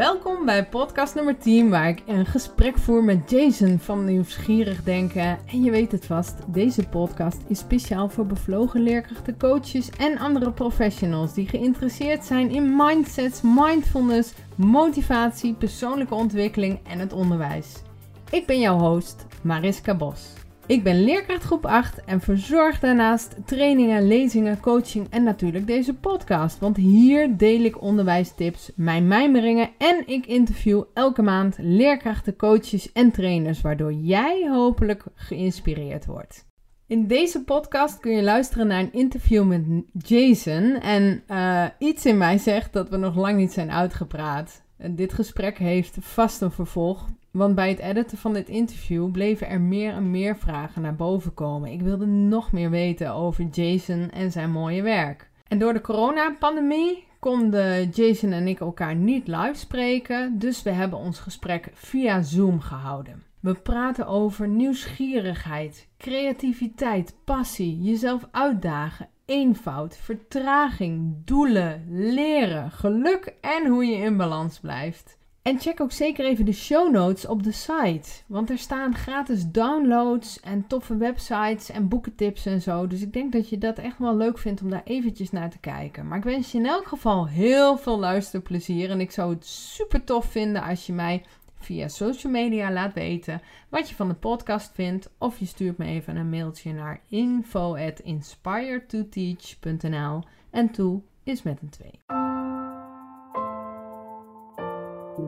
Welkom bij podcast nummer 10, waar ik een gesprek voer met Jason van Nieuwsgierig Denken. En je weet het vast, deze podcast is speciaal voor bevlogen leerkrachten, coaches en andere professionals die geïnteresseerd zijn in mindsets, mindfulness, motivatie, persoonlijke ontwikkeling en het onderwijs. Ik ben jouw host, Mariska Bos. Ik ben leerkracht groep 8 en verzorg daarnaast trainingen, lezingen, coaching en natuurlijk deze podcast. Want hier deel ik onderwijstips, mijn mijmeringen en ik interview elke maand leerkrachten, coaches en trainers, waardoor jij hopelijk geïnspireerd wordt. In deze podcast kun je luisteren naar een interview met Jason en uh, iets in mij zegt dat we nog lang niet zijn uitgepraat. Dit gesprek heeft vast een vervolg, want bij het editen van dit interview bleven er meer en meer vragen naar boven komen. Ik wilde nog meer weten over Jason en zijn mooie werk. En door de coronapandemie konden Jason en ik elkaar niet live spreken, dus we hebben ons gesprek via Zoom gehouden. We praten over nieuwsgierigheid, creativiteit, passie, jezelf uitdagen, eenvoud, vertraging, doelen, leren, geluk en hoe je in balans blijft. En check ook zeker even de show notes op de site. Want er staan gratis downloads en toffe websites en boekentips en zo. Dus ik denk dat je dat echt wel leuk vindt om daar eventjes naar te kijken. Maar ik wens je in elk geval heel veel luisterplezier. En ik zou het super tof vinden als je mij via social media laat weten wat je van de podcast vindt. Of je stuurt me even een mailtje naar info@inspiredtoteach.nl. En toe is met een 2.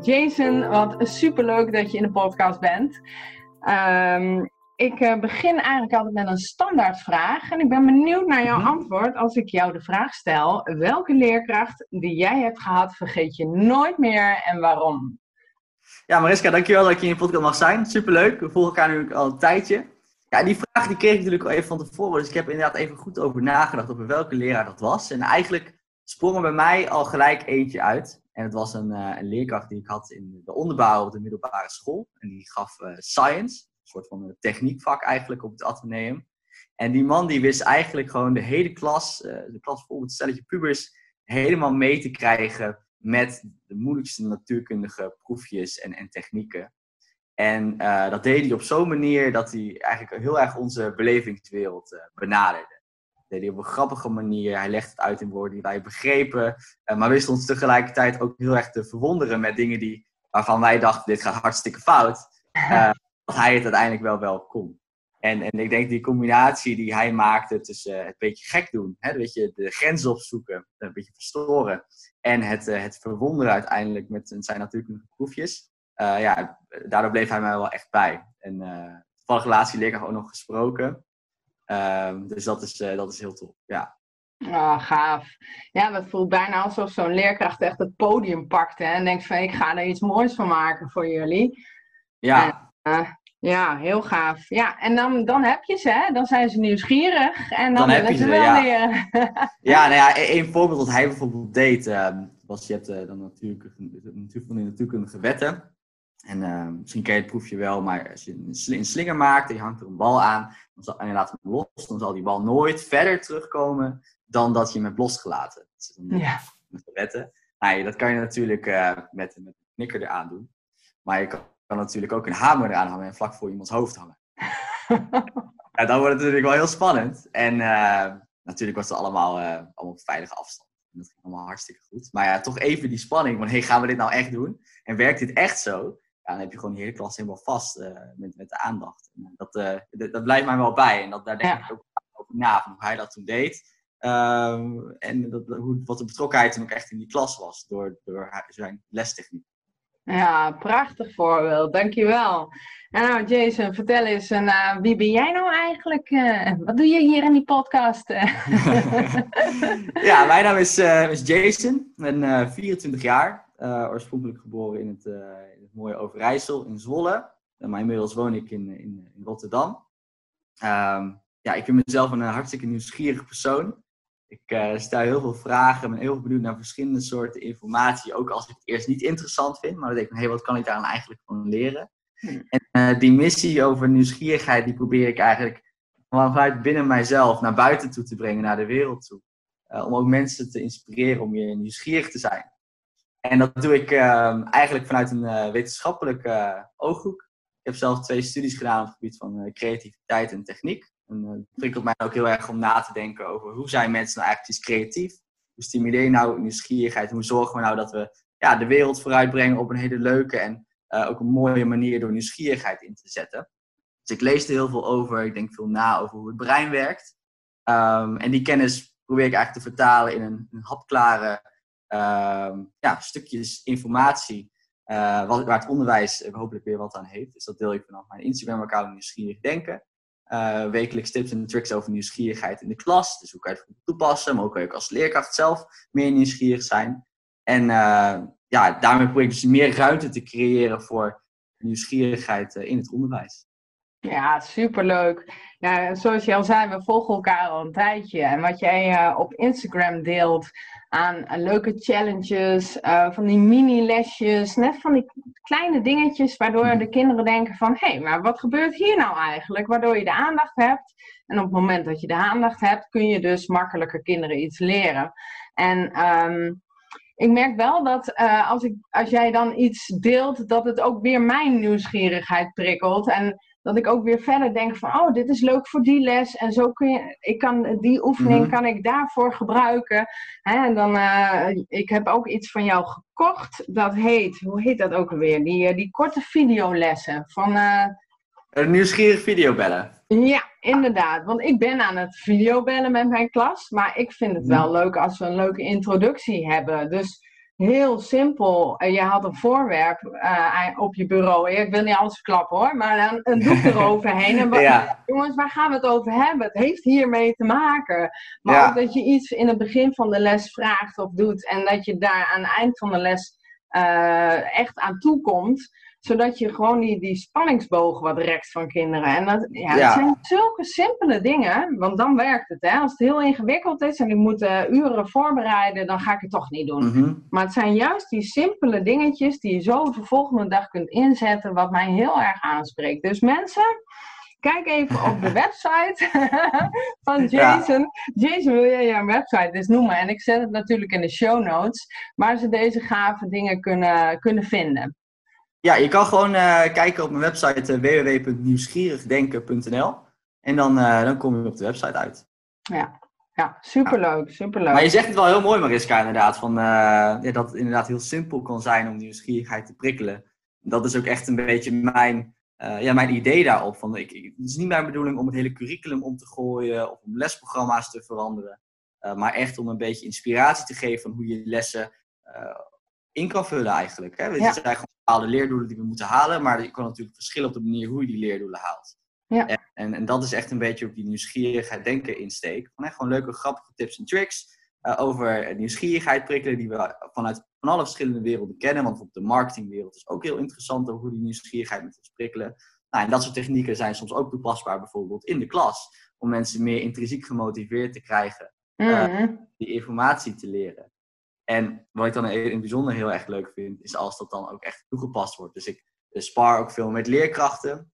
Jason, wat superleuk dat je in de podcast bent. Um, ik uh, begin eigenlijk altijd met een standaardvraag. En ik ben benieuwd naar jouw mhm. antwoord als ik jou de vraag stel: welke leerkracht die jij hebt gehad vergeet je nooit meer en waarom? Ja, Mariska, dankjewel dat ik in je podcast mag zijn. Superleuk. We volgen elkaar nu al een tijdje. Ja, die vraag die kreeg ik natuurlijk al even van tevoren. Dus ik heb inderdaad even goed over nagedacht over welke leraar dat was. En eigenlijk sprong er bij mij al gelijk eentje uit. En het was een, uh, een, leerkracht die ik had in de onderbouw op de middelbare school. En die gaf uh, science, een soort van techniekvak eigenlijk op het ateneum. En die man die wist eigenlijk gewoon de hele klas, de klas met stelletje pubers, helemaal mee te krijgen met de moeilijkste natuurkundige proefjes en, en technieken. En dat deed hij op zo'n manier dat hij eigenlijk heel erg onze belevingswereld benaderde deed hij op een grappige manier. Hij legde het uit in woorden die wij begrepen. Uh, maar wist ons tegelijkertijd ook heel erg te verwonderen met dingen die, waarvan wij dachten, dit gaat hartstikke fout. Uh, dat hij het uiteindelijk wel wel kon. En, en ik denk die combinatie die hij maakte tussen uh, het beetje gek doen, hè, weet je, de grens opzoeken, een beetje verstoren. En het, het verwonderen uiteindelijk met zijn natuurlijke proefjes. ja, daardoor bleef hij mij wel echt bij. En toevallig laatst die leerkracht ook nog gesproken. Ehm, dus dat is, uh, dat is heel tof. Ja. Oh, gaaf. Ja, dat voelt bijna alsof zo'n leerkracht echt het podium pakt hè, en denkt van ik ga er iets moois van maken voor jullie. Ja. En, uh, ja, heel gaaf. Ja, en dan, dan heb je ze, hè? dan zijn ze nieuwsgierig en dan, dan ze, wel ja. leren. ja, nou ja, een voorbeeld dat hij bijvoorbeeld deed, uh, was je hebt uh, dan natuurlijk, natuurlijk van die natuurkundige wetten. En uh, misschien ken je het proefje wel, maar als je een slinger maakt en je hangt er een bal aan dan zal, en je laat hem los, dan zal die bal nooit verder terugkomen dan dat je hem hebt losgelaten. Dat ja. Met wetten. Nou, dat kan je natuurlijk uh, met, met een knikker eraan doen. Maar je kan, kan, natuurlijk ook een hamer eraan hangen en vlak voor iemands hoofd hangen. ja, dan wordt het natuurlijk wel heel spannend. En uh, natuurlijk was het allemaal, allemaal op veilige afstand. dat ging allemaal hartstikke goed. Maar ja, toch even die spanning van, hey, gaan we dit nou echt doen? En werkt dit echt zo? Ja, dan heb je gewoon die hele klas helemaal vast uh, met, met de aandacht. En dat, uh, dat, blijft mij wel bij. En dat, daar denk ik ook over na, van hoe hij dat toen deed. Um, en dat, hoe, wat de betrokkenheid toen ook echt in die klas was, door, door zijn lestechniek. Ja, prachtig voorbeeld, dankjewel. En nou, Jason, vertel eens, uh, wie ben jij nou eigenlijk? wat doe je hier in die podcast? ja, mijn naam is, is Jason, ik ben 24 jaar, oorspronkelijk geboren in het, mooie Overijssel in Zwolle. maar inmiddels woon ik in, in, in Rotterdam. Um, ja, ik vind mezelf een hartstikke nieuwsgierig persoon. Ik uh, stel heel veel vragen, ben heel benieuwd naar verschillende soorten informatie. Ook als ik het eerst niet interessant vind, maar dan denk ik, hé, hey, wat kan ik daar eigenlijk van leren? Hmm. En uh, die missie over nieuwsgierigheid, die probeer ik eigenlijk vanuit binnen mijzelf naar buiten toe te brengen, naar de wereld toe. Uh, om ook mensen te inspireren om meer nieuwsgierig te zijn. En dat doe ik ehm, eigenlijk vanuit een wetenschappelijke ooghoek. Ik heb zelf twee studies gedaan op het gebied van creativiteit en techniek. En dat prikkelt mij ook heel erg om na te denken over hoe zijn mensen nou eigenlijk creatief? Hoe stimuleer je nou nieuwsgierigheid? Hoe zorgen we nou dat we ja, de wereld vooruitbrengen op een hele leuke en ook een mooie manier door nieuwsgierigheid in te zetten? Dus ik lees er heel veel over. Ik denk veel na over hoe het brein werkt. Ehm, en die kennis probeer ik eigenlijk te vertalen in een, een hapklare ja, stukjes informatie. Uh, waar het onderwijs hopelijk weer wat aan heeft. Dus dat deel ik vanaf mijn Instagram-account Nieuwsgierig Denken. Uh, wekelijks tips en tricks over nieuwsgierigheid in de klas. Dus hoe kan je het toepassen, maar ook kan je als leerkracht zelf meer nieuwsgierig zijn. En uh, ja, daarmee probeer ik dus meer ruimte te creëren voor nieuwsgierigheid in het onderwijs. Ja, superleuk. Ja, zoals je al zei, we volgen elkaar al een tijdje. En wat jij uh, op Instagram deelt aan uh, leuke challenges, uh, van die mini-lesjes, net van die kleine dingetjes waardoor de kinderen denken van... hé, hey, maar wat gebeurt hier nou eigenlijk? Waardoor je de aandacht hebt. En op het moment dat je de aandacht hebt, kun je dus makkelijker kinderen iets leren. En... Um, ik merk wel dat als, ik, als jij dan iets deelt, dat het ook weer mijn nieuwsgierigheid prikkelt. En dat ik ook weer verder denk van, oh, dit is leuk voor die les. En zo kun je, ik kan, die oefening mhm. kan ik daarvoor gebruiken. Hè, en dan, uh, ik heb ook iets van jou gekocht. Dat heet, hoe heet dat ook alweer? Die, uh, die korte videolessen van... Uh, een nieuwsgierig videobellen. Ja, inderdaad. Want ik ben aan het videobellen met mijn klas. Maar ik vind het mhm. wel leuk als we een leuke introductie hebben. Dus heel simpel. Je had een voorwerp uh, op je bureau. Ik wil niet alles verklappen hoor, maar dan een doek eroverheen. En ja. Jongens, waar gaan we het over hebben? Het heeft hiermee te maken. Maar ook dat je iets in het begin van de les vraagt of doet. En dat je daar aan het eind van de les uh, echt aan toekomt zodat je gewoon die, die spanningsboog wat rekt van kinderen. En dat ja, Het zijn zulke simpele dingen, want dan werkt het. Hè? Als het heel ingewikkeld is en ik moet uh, uren voorbereiden, dan ga ik het toch niet doen. Mhm. Maar het zijn juist die simpele dingetjes die je zo de volgende dag kunt inzetten, wat mij heel erg aanspreekt. Dus mensen, kijk even op de website van Jason. Jason, wil jij jouw website eens noemen? En ik zet het natuurlijk in de show notes, waar ze deze gave dingen kunnen, kunnen vinden. Ja, je kan gewoon uh, kijken op mijn website uh, www.nieuwsgierigdenken.nl en dan, uh, dan kom je op de website uit. Ja, ja superleuk, superleuk. Maar je zegt het wel heel mooi, Mariska, inderdaad, van, ja, dat het inderdaad heel simpel kan zijn om nieuwsgierigheid te prikkelen. Dat is ook echt een beetje mijn, ja, mijn idee daarop. Van, ik, ik, het is niet mijn bedoeling om het hele curriculum om te gooien of om lesprogramma's te veranderen. maar echt om een beetje inspiratie te geven van hoe je lessen in kan vullen eigenlijk. Hè? Ja. zijn gewoon bepaalde leerdoelen die we moeten halen, maar je kan natuurlijk verschillen op de manier hoe je die leerdoelen haalt. Ja. En, en, en dat is echt een beetje ook die nieuwsgierigheid denken insteek. Van, hè, gewoon leuke, grappige tips en tricks uh, over nieuwsgierigheid prikkelen die we vanuit van alle verschillende werelden kennen. Want op de marketingwereld is ook heel interessant over hoe die nieuwsgierigheid met ons prikkelen. Nou, en dat soort technieken zijn soms ook toepasbaar bijvoorbeeld in de klas. Om mensen meer intrinsiek gemotiveerd te krijgen uh, die informatie te leren. En wat ik dan in het bijzonder heel erg leuk vind, is als dat dan ook echt toegepast wordt. Dus ik spar ook veel met leerkrachten.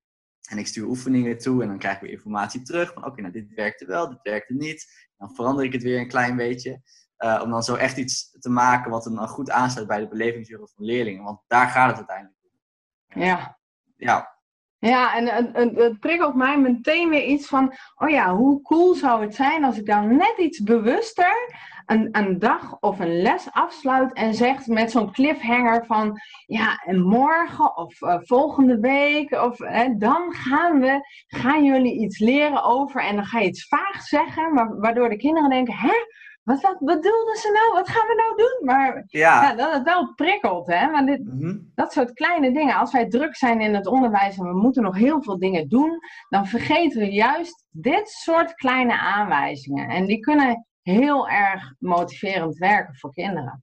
En ik stuur oefeningen toe en dan krijg ik weer informatie terug. Van oké, nou dit werkte wel, dit werkte niet. Dan verander ik het weer een klein beetje. Uh, om dan zo echt iets te maken wat dan goed aansluit bij de belevingswereld van leerlingen. Want daar gaat het uiteindelijk om. Ja. Ja. Ja, en het, het prikkelt mij meteen weer iets van, oh ja, hoe cool zou het zijn als ik dan net iets bewuster een, een dag of een les afsluit en zegt met zo'n cliffhanger van ja, en morgen of uh, volgende week of dan gaan we, gaan jullie iets leren over en dan ga je iets vaag zeggen, maar, waardoor de kinderen denken, hè? Wat, wat bedoelden ze nou? Wat gaan we nou doen? Maar ja. ja dat het wel prikkelt, hè? Want dit, mhm. dat soort kleine dingen. Als wij druk zijn in het onderwijs en we moeten nog heel veel dingen doen, dan vergeten we juist dit soort kleine aanwijzingen. En die kunnen heel erg motiverend werken voor kinderen.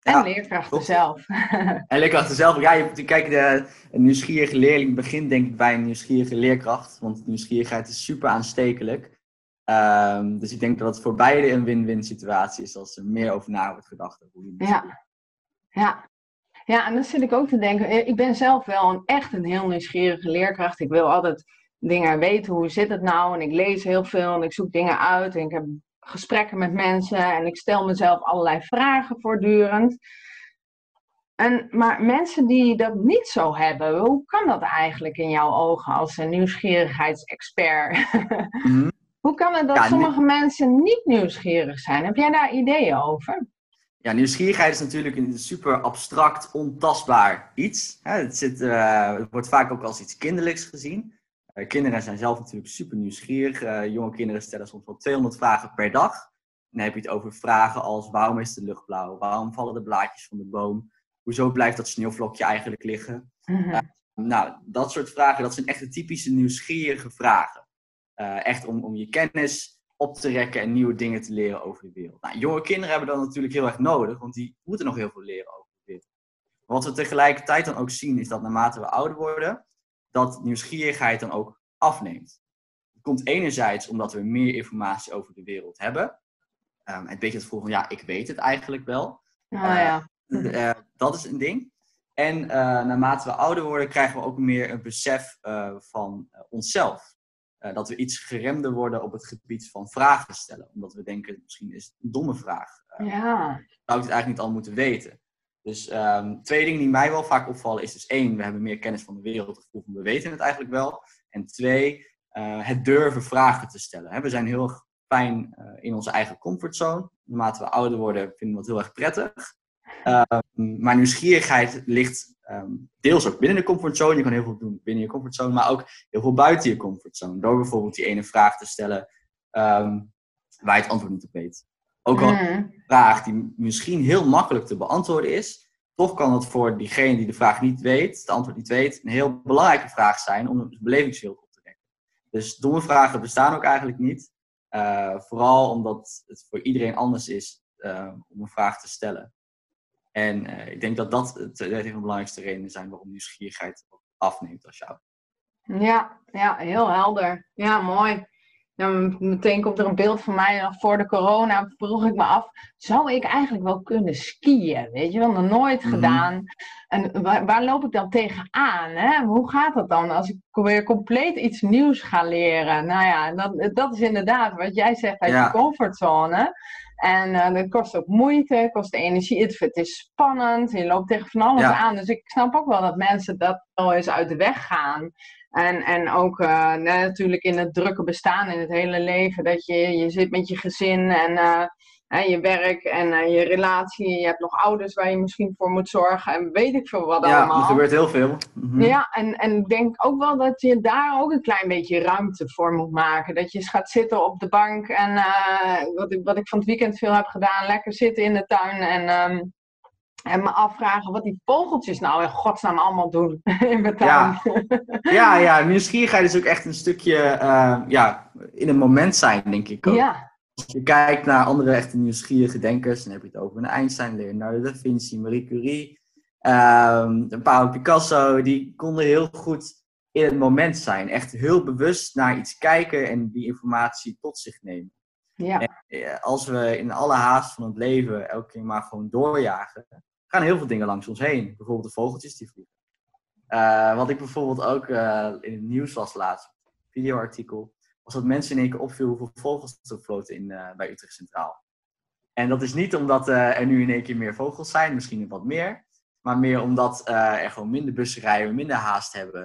En leerkrachten zelf. En leerkrachten zelf. Ja, je, kijk, de, een nieuwsgierige leerling begint denk ik bij een nieuwsgierige leerkracht. Want nieuwsgierigheid is super aanstekelijk. Um, dus ik denk dat het voor beide een win-win situatie is als er meer over na wordt gedacht. ja. ja. Ja, en dan zit ik ook te denken. Eh, ik ben zelf wel een, echt een heel nieuwsgierige leerkracht. Ik wil altijd dingen weten. Hoe zit het nou? En ik lees heel veel en ik zoek dingen uit. En ik heb gesprekken met mensen en ik stel mezelf allerlei vragen voortdurend. En, maar mensen die dat niet zo hebben, hoe kan dat eigenlijk in jouw ogen als een nieuwsgierigheidsexpert? Mhm. Hoe kan het dat sommige mensen niet nieuwsgierig zijn? Heb jij daar ideeën over? Ja, nieuwsgierigheid is natuurlijk een super abstract, ontastbaar iets. Het, zit, uh, het wordt vaak ook als iets kinderlijks gezien. Uh, kinderen zijn zelf natuurlijk super nieuwsgierig. Uh, jonge kinderen stellen soms wel 200 vragen per dag. En dan heb je het over vragen als waarom is de lucht blauw? Waarom vallen de blaadjes van de boom? Hoezo blijft dat sneeuwvlokje eigenlijk liggen? Mhm. nou, dat soort vragen, dat zijn echt de typische nieuwsgierige vragen. echt om, om je kennis op te rekken en nieuwe dingen te leren over de wereld. Nou, jonge kinderen hebben dat natuurlijk heel erg nodig, want die moeten nog heel veel leren over de wereld. wat we tegelijkertijd dan ook zien, is dat naarmate we ouder worden, dat nieuwsgierigheid dan ook afneemt. Het komt enerzijds omdat we meer informatie over de wereld hebben. Um, een beetje het gevoel van, ja, ik weet het eigenlijk wel. Oh, ja. Uh, dat is een ding. En uh, naarmate we ouder worden, krijgen we ook meer een besef van onszelf. Dat we iets geremder worden op het gebied van vragen stellen. Omdat we denken, misschien is het een domme vraag. Ja. Zou ik het eigenlijk niet al moeten weten? Dus um, twee dingen die mij wel vaak opvallen is dus één, we hebben meer kennis van de wereld. Gevoel van we weten het eigenlijk wel. En twee, uh, het durven vragen te stellen. we zijn heel erg fijn in onze eigen comfortzone. Naarmate we ouder worden vinden we het heel erg prettig. Ehm, maar nieuwsgierigheid ligt Ehm, deels ook binnen de comfortzone. Je kan heel veel doen binnen je comfortzone, maar ook heel veel buiten je comfortzone. Door bijvoorbeeld die ene vraag te stellen waar je het antwoord niet op weet. Ook al mm. een vraag die misschien heel makkelijk te beantwoorden is, toch kan het voor diegene die de vraag niet weet, de antwoord niet weet, een heel belangrijke vraag zijn om een belevingswereld op te rekken. Dus domme vragen bestaan ook eigenlijk niet. Uh, vooral omdat het voor iedereen anders is uh, om een vraag te stellen. En uh, ik denk dat dat het, een van de belangrijkste redenen zijn waarom nieuwsgierigheid afneemt als jou. Ja, ja, heel helder. Ja, mooi. Ja, meteen komt er een beeld van mij nog voor de corona. Vroeg ik me af, zou ik eigenlijk wel kunnen skiën? Weet je wel, nog nooit mhm. gedaan. En waar, waar, loop ik dan tegenaan? Hè? Hoe gaat dat dan als ik weer compleet iets nieuws ga leren? Nou ja, dat, dat is inderdaad wat jij zegt uit ja. je comfortzone. En uh, dat kost ook moeite, kost energie. Het, het, is spannend, je loopt tegen van alles aan. Dus ik snap ook wel dat mensen dat wel eens uit de weg gaan. En, en ook uh, natuurlijk in het drukke bestaan in het hele leven. Dat je, je zit met je gezin en uh, je werk en je relatie. Je hebt nog ouders waar je misschien voor moet zorgen. En weet ik veel wat ja, allemaal. Ja, er gebeurt heel veel. Mhm. Ja, en, en ik denk ook wel dat je daar ook een klein beetje ruimte voor moet maken. Dat je eens gaat zitten op de bank. En wat, ik, wat ik van het weekend veel heb gedaan. Lekker zitten in de tuin en... Um, en me afvragen wat die vogeltjes nou in godsnaam allemaal doen in mijn. Ja, ja, ja nieuwsgierigheid is ook echt een stukje uh, ja, in het moment zijn, denk ik ook. Ja. Als je kijkt naar andere echte nieuwsgierige denkers, dan heb je het over een Einstein, Leonardo da Vinci, Marie Curie, um, Pablo Picasso, die konden heel goed in het moment zijn. Echt heel bewust naar iets kijken en die informatie tot zich nemen. Ja. En eh, als we in alle haast van het leven elke keer maar gewoon doorjagen, gaan heel veel dingen langs ons heen. Bijvoorbeeld de vogeltjes die vliegen. Uh, wat ik bijvoorbeeld ook uh, in het nieuws las laatst, videoartikel, was dat mensen in één keer opviel hoeveel vogels er floten in, uh, bij Utrecht Centraal. En dat is niet omdat er nu in één keer meer vogels zijn, misschien wat meer, maar meer omdat er gewoon minder bussen rijden, minder haast hebben.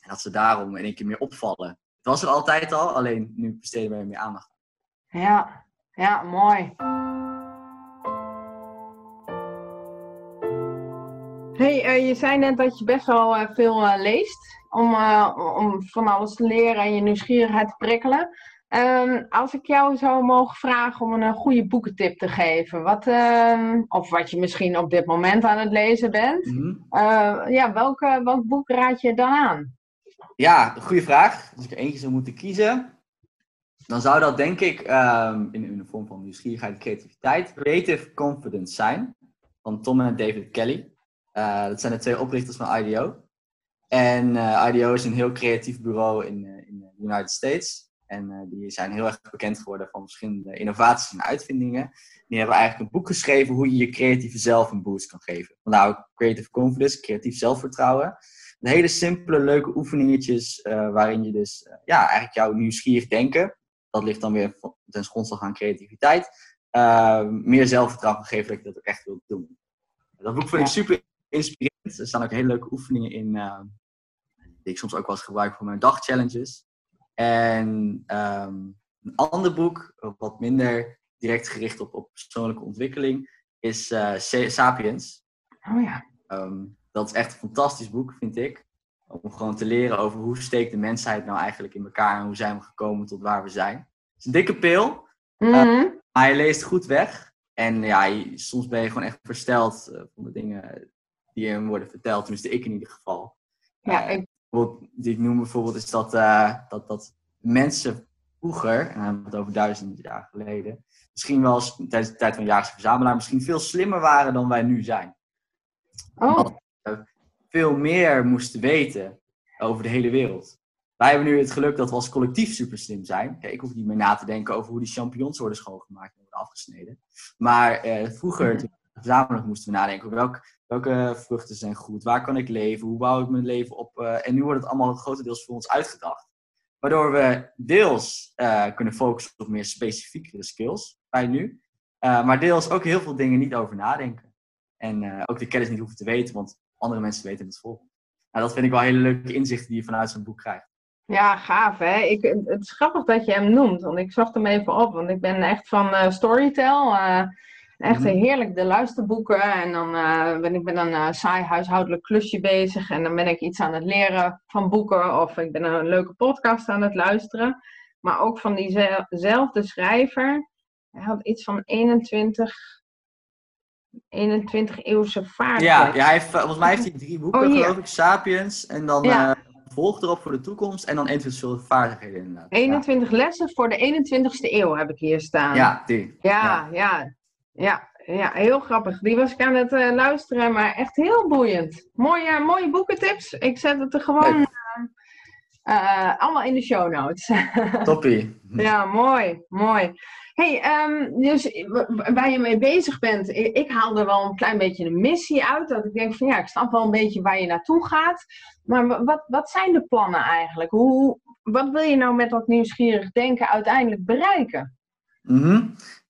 En dat ze daarom in één keer meer opvallen. Het was er altijd al, alleen nu besteden we er meer aandacht aan. Ja, ja, mooi. Hey, uh, je zei net dat je best wel uh, veel uh, leest om, om van alles te leren en je nieuwsgierigheid te prikkelen. Um, als ik jou zou mogen vragen om een goede boekentip te geven, wat, ehm, of wat je misschien op dit moment aan het lezen bent, mm ja, welke, welk boek raad je dan aan? Ja, goede vraag. Als ik er eentje zou moeten kiezen, dan zou dat denk ik um, in, in de vorm van nieuwsgierigheid en creativiteit Creative Confidence zijn, van Tom en David Kelly. Uh, dat zijn de twee oprichters van IDEO. En uh, IDEO is een heel creatief bureau in, uh, in de United States. En die zijn heel erg bekend geworden van verschillende innovaties en uitvindingen. Die hebben eigenlijk een boek geschreven hoe je je creatieve zelf een boost kan geven. Vandaar ook Creative Confidence, creatief zelfvertrouwen. Een hele simpele, leuke oefeningetjes waarin je dus ja, eigenlijk jouw nieuwsgierig denken, dat ligt dan weer ten grondslag aan creativiteit, meer zelfvertrouwen geven dat je dat ook echt wilt doen. Dat boek vind ik super inspirerend. Er staan ook hele leuke oefeningen in, uh, die ik soms ook wel eens gebruik voor mijn dagchallenges. En ehm, een ander boek, wat minder direct gericht op, op persoonlijke ontwikkeling, is uh, Sapiens. Oh ja. Ehm, dat is echt een fantastisch boek, vind ik. Om gewoon te leren over hoe steekt de mensheid nou eigenlijk in elkaar en hoe zijn we gekomen tot waar we zijn. Het is een dikke pil, Mhm. maar je leest goed weg. En ja, je- soms ben je gewoon echt versteld eh, van de dingen die hem worden verteld. Tenminste, ik in ieder geval. Ja, Eh, ik, bijvoorbeeld, die ik noem bijvoorbeeld is dat, eh, dat, dat mensen vroeger, en dan hebben we het over duizend jaar geleden, misschien wel eens tijdens de tijd van jaagse verzamelaar, misschien veel slimmer waren dan wij nu zijn. oh, Veel meer moesten weten over de hele wereld. Wij hebben nu het geluk dat we als collectief super slim zijn. Kijk, ik hoef niet meer na te denken over hoe die champignons worden schoongemaakt en worden afgesneden. Maar eh, vroeger, toen we verzamelen, moesten we nadenken over welk, welke vruchten zijn goed, waar kan ik leven, hoe bouw ik mijn leven op. eh, en nu wordt het allemaal grotendeels voor ons uitgedacht. Waardoor we deels eh, kunnen focussen op meer specifiekere skills bij nu. eh, maar deels ook heel veel dingen niet over nadenken. En ook de kennis niet hoeven te weten, want andere mensen weten het volgende. Nou, dat vind ik wel hele leuke inzichten die je vanuit zo'n boek krijgt. ja, gaaf hè. Ik, het is grappig dat je hem noemt, want ik zocht hem even op. Want ik ben echt van eh, echt Mhm. heerlijk, de luisterboeken. En dan eh, ben ik met een eh, saai huishoudelijk klusje bezig. En dan ben ik iets aan het leren van boeken. Of ik ben een leuke podcast aan het luisteren. Maar ook van diezelfde schrijver. Hij had iets van 21, 21 eeuwse vaart. Ja, ja hij heeft, volgens mij heeft hij drie boeken, Oh, geloof ik. Sapiens. En dan Ja. eh, volg erop voor de toekomst. En dan individuele vaardigheden inderdaad. 21 lessen voor de 21ste eeuw heb ik hier staan. Ja, die. Ja, ja, ja, ja, heel grappig. Die was ik aan het eh, luisteren, maar echt heel boeiend. Mooie, mooie boekentips. Ik zet het er gewoon eh, eh, allemaal in de show notes. Toppie. ja, mooi, mooi. hey, ehm, dus waar je mee bezig bent, ik, ik haal er wel een klein beetje een missie uit. Dat ik denk van ja, ik snap wel een beetje waar je naartoe gaat. Maar wa- wat, wat zijn de plannen eigenlijk? Hoe, wat wil je nou met dat nieuwsgierig denken uiteindelijk bereiken? Mhm.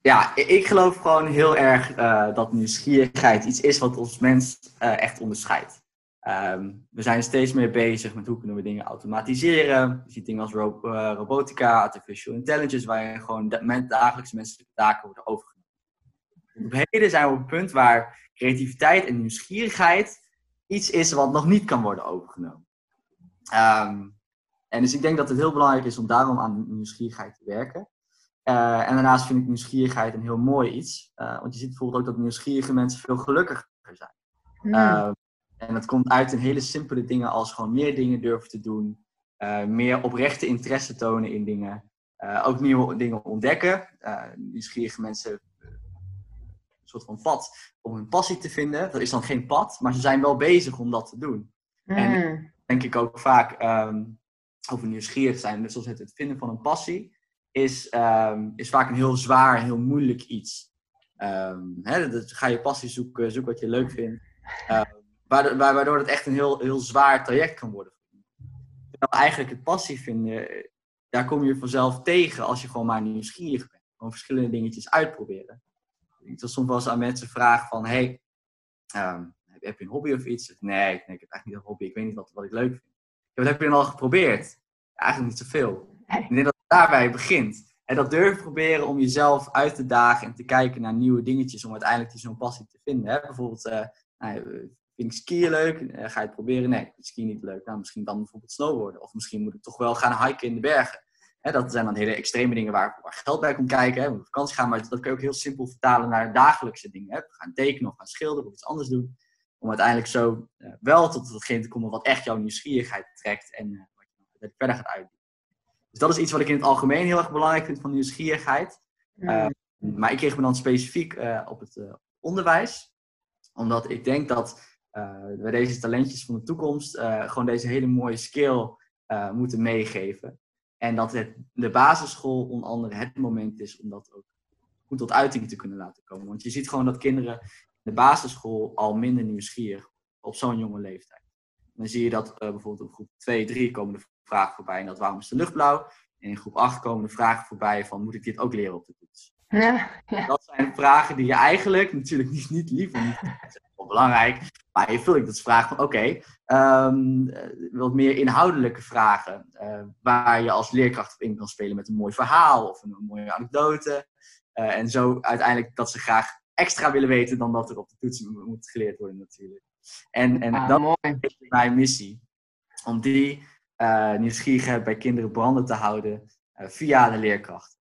Ja, ik geloof gewoon heel erg eh, dat nieuwsgierigheid iets is wat ons mens eh, echt onderscheidt. Ehm, we zijn steeds meer bezig met hoe kunnen we dingen automatiseren. Je ziet dingen als eh, robotica, artificial intelligence, waarin gewoon dagelijkse menselijke taken worden overgenomen. Op heden zijn we op het punt waar creativiteit en nieuwsgierigheid iets is wat nog niet kan worden overgenomen. Ehm, en dus ik denk dat het heel belangrijk is om daarom aan nieuwsgierigheid te werken. Eh, en daarnaast vind ik nieuwsgierigheid een heel mooi iets. Eh, want je ziet bijvoorbeeld ook dat nieuwsgierige mensen veel gelukkiger zijn. Hmm. Eh, en dat komt uit in hele simpele dingen als gewoon meer dingen durven te doen. meer oprechte interesse tonen in dingen. ook nieuwe dingen ontdekken. Nieuwsgierige mensen een soort van pad om hun passie te vinden. Dat is dan geen pad, maar ze zijn wel bezig om dat te doen en- Hmm. denk ik ook vaak ehm, over nieuwsgierig zijn. Dus zoals het, het vinden van een passie is, ehm, is vaak een heel zwaar, heel moeilijk iets. Ehm, hè, dus ga je passie zoeken, zoek wat je leuk vindt. Ehm, waardoor, wa- waardoor het echt een heel, heel zwaar traject kan worden. Terwijl eigenlijk het passie vinden, daar kom je vanzelf tegen als je gewoon maar nieuwsgierig bent. Gewoon verschillende dingetjes uitproberen. Ik wil soms wel eens aan mensen vragen van, hey, heb, je een hobby of iets? Nee, nee, ik heb eigenlijk niet een hobby. Ik weet niet wat, wat ik leuk vind. Ja, wat heb je dan al geprobeerd? Ja, eigenlijk niet zoveel. Nee. Ik denk dat daarbij begint. En dat durven proberen om jezelf uit te dagen en te kijken naar nieuwe dingetjes om uiteindelijk zo'n passie te vinden. Hè? Bijvoorbeeld, eh, nou, vind ik skiën leuk? Eh, ga je het proberen? Nee, ik skiën niet leuk. Nou, misschien dan bijvoorbeeld snowboarden. Of misschien moet ik toch wel gaan hiken in de bergen. Hè, dat zijn dan hele extreme dingen waar, waar geld bij komt kijken. Hè? Op vakantie gaan, maar dat kun je ook heel simpel vertalen naar dagelijkse dingen. Hè? Gaan tekenen of gaan schilderen of iets anders doen. Om uiteindelijk zo eh, wel tot datgene te komen wat echt jouw nieuwsgierigheid trekt en wat je verder gaat uitdoen. Dus dat is iets wat ik in het algemeen heel erg belangrijk vind van nieuwsgierigheid. Hmm. Maar ik kreeg me dan specifiek eh, op het eh, onderwijs. Omdat ik denk dat eh we deze talentjes van de toekomst gewoon deze hele mooie skill moeten meegeven. En dat het, de basisschool onder andere het moment is om dat ook goed tot uiting te kunnen laten komen. Want je ziet gewoon dat kinderen in de basisschool al minder nieuwsgierig op zo'n jonge leeftijd. En dan zie je dat bijvoorbeeld op groep 2, 3 komen de vragen voorbij. En dat waarom is de lucht blauw? En in groep 8 komen de vragen voorbij van moet ik dit ook leren op de toets? Ja, ja. Dat zijn vragen die je eigenlijk natuurlijk niet, niet liever niet. Of wel belangrijk. Maar je vult ik dat vraag van, oké, ehm, wat meer inhoudelijke vragen. waar je als leerkracht op in kan spelen met een mooi verhaal of een, mooie anekdote. en zo uiteindelijk dat ze graag extra willen weten dan dat er op de toets moet geleerd worden natuurlijk. En, en ah, dat is mijn missie. Om die uh, nieuwsgierigheid bij kinderen branden te houden uh, via de leerkracht.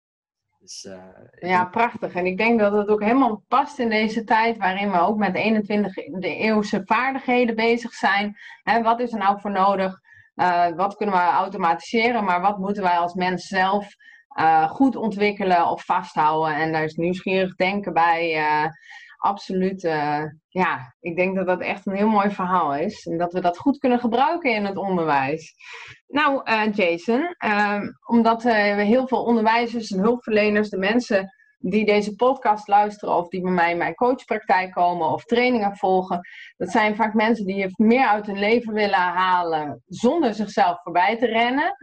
Dus, uh, ja, prachtig. En ik denk dat het ook helemaal past in deze tijd waarin we ook met 21 de eeuwse vaardigheden bezig zijn. Hè, wat is er nou voor nodig? wat kunnen we automatiseren? Maar wat moeten wij als mens zelf goed ontwikkelen of vasthouden? En daar is nieuwsgierig denken bij absoluut, uh, ja, ik denk dat dat echt een heel mooi verhaal is. En dat we dat goed kunnen gebruiken in het onderwijs. Nou, Jason, omdat we heel veel onderwijzers en hulpverleners, de mensen die deze podcast luisteren of die bij mij in mijn coachpraktijk komen of trainingen volgen, dat zijn vaak mensen die meer uit hun leven willen halen zonder zichzelf voorbij te rennen.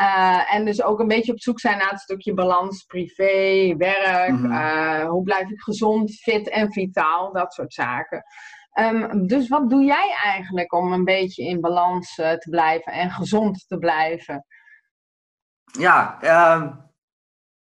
Uh, en dus ook een beetje op zoek zijn naar het stukje balans, privé, werk. Mhm. Uh, hoe blijf ik gezond, fit en vitaal, dat soort zaken. Um, dus wat doe jij eigenlijk om een beetje in balans uh, te blijven en gezond te blijven? Ja, uh,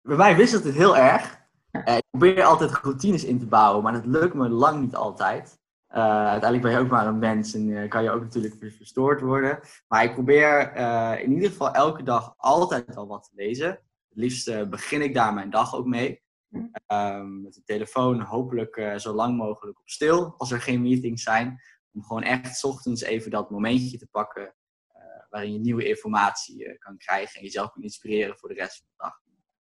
bij mij wisselt het heel erg. Uh, ik probeer altijd routines in te bouwen, maar dat lukt me lang niet altijd. Uh, uiteindelijk ben je ook maar een mens en uh, kan je ook natuurlijk verstoord worden. Maar ik probeer in ieder geval elke dag altijd al wat te lezen. Het liefst begin ik daar mijn dag ook mee. Um, met de telefoon hopelijk zo lang mogelijk op stil als er geen meetings zijn. Om gewoon echt ochtends even dat momentje te pakken waarin je nieuwe informatie kan krijgen en jezelf kan inspireren voor de rest van de dag.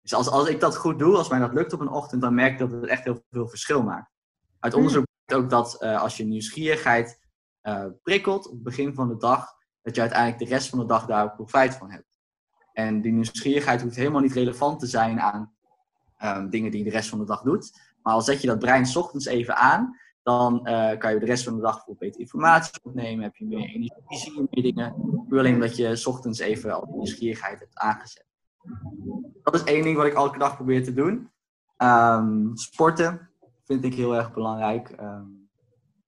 Dus als, als ik dat goed doe, als mij dat lukt op een ochtend, dan merk ik dat het echt heel veel verschil maakt. Uit hmm. onderzoek blijkt ook dat uh, als je nieuwsgierigheid uh, prikkelt op het begin van de dag, dat je uiteindelijk de rest van de dag daar ook profijt van hebt. En die nieuwsgierigheid hoeft helemaal niet relevant te zijn aan um, dingen die je de rest van de dag doet. Maar al zet je dat brein ochtends even aan, dan uh, kan je de rest van de dag veel beter informatie opnemen, heb je meer energie, meer dingen. Puur alleen dat je ochtends even al die nieuwsgierigheid hebt aangezet. Dat is één ding wat ik elke dag probeer te doen. Um, sporten vind ik heel erg belangrijk. Um,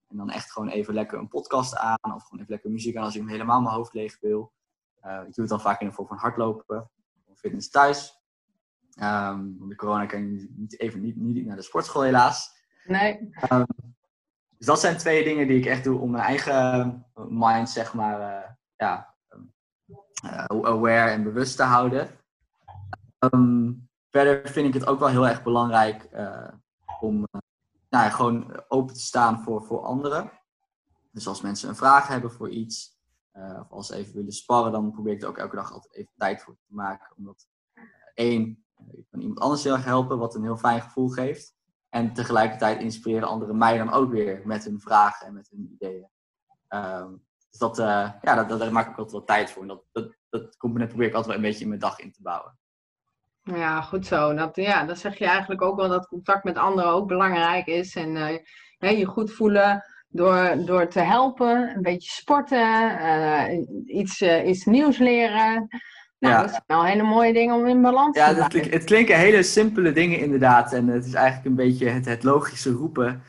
en dan echt gewoon even lekker een podcast aan of gewoon even lekker muziek aan als ik hem helemaal mijn hoofd leeg wil. Uh, ik doe het dan vaak in de vorm van hardlopen of fitness thuis. Um, want de corona kan je niet, even niet, niet naar de sportschool helaas. Nee. dus dat zijn twee dingen die ik echt doe om mijn eigen mind, zeg maar, uh, ja, uh, aware en bewust te houden. Um, verder vind ik het ook wel heel erg belangrijk uh, om uh, nou ja, gewoon open te staan voor, voor anderen. Dus als mensen een vraag hebben voor iets, uh, of als ze even willen sparren, dan probeer ik er ook elke dag altijd even tijd voor te maken. Omdat één, ik kan iemand anders heel erg helpen, wat een heel fijn gevoel geeft. En tegelijkertijd inspireren anderen mij dan ook weer met hun vragen en met hun ideeën. Um, dus dat, ja, dat, dat, daar maak ik altijd wel tijd voor. En dat, dat, dat component probeer ik altijd wel een beetje in mijn dag in te bouwen. Ja, goed zo. Dat, ja, dan zeg je eigenlijk ook wel dat contact met anderen ook belangrijk is. En uh, je goed voelen door, door te helpen, een beetje sporten, uh, iets, uh, iets nieuws leren. Nou, ja. dat zijn wel hele mooie dingen om in balans ja, te blijven. Ja, het klinken hele simpele dingen inderdaad. En het is eigenlijk een beetje het, het logische roepen.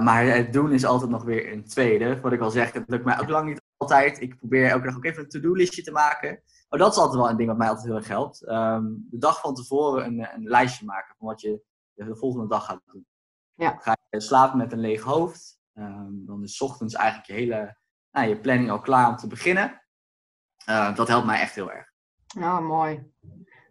maar het doen is altijd nog weer een tweede. Wat ik al zeg, het lukt mij ook lang niet altijd. Ik probeer elke dag ook even een to-do-listje te maken. Oh, dat is altijd wel een ding wat mij altijd heel erg helpt. Um, de dag van tevoren een, een, lijstje maken van wat je de volgende dag gaat doen. Ja. Ga je slapen met een leeg hoofd, um, dan is ochtends eigenlijk je hele nou, je planning al klaar om te beginnen. Uh, dat helpt mij echt heel erg. Ja, mooi.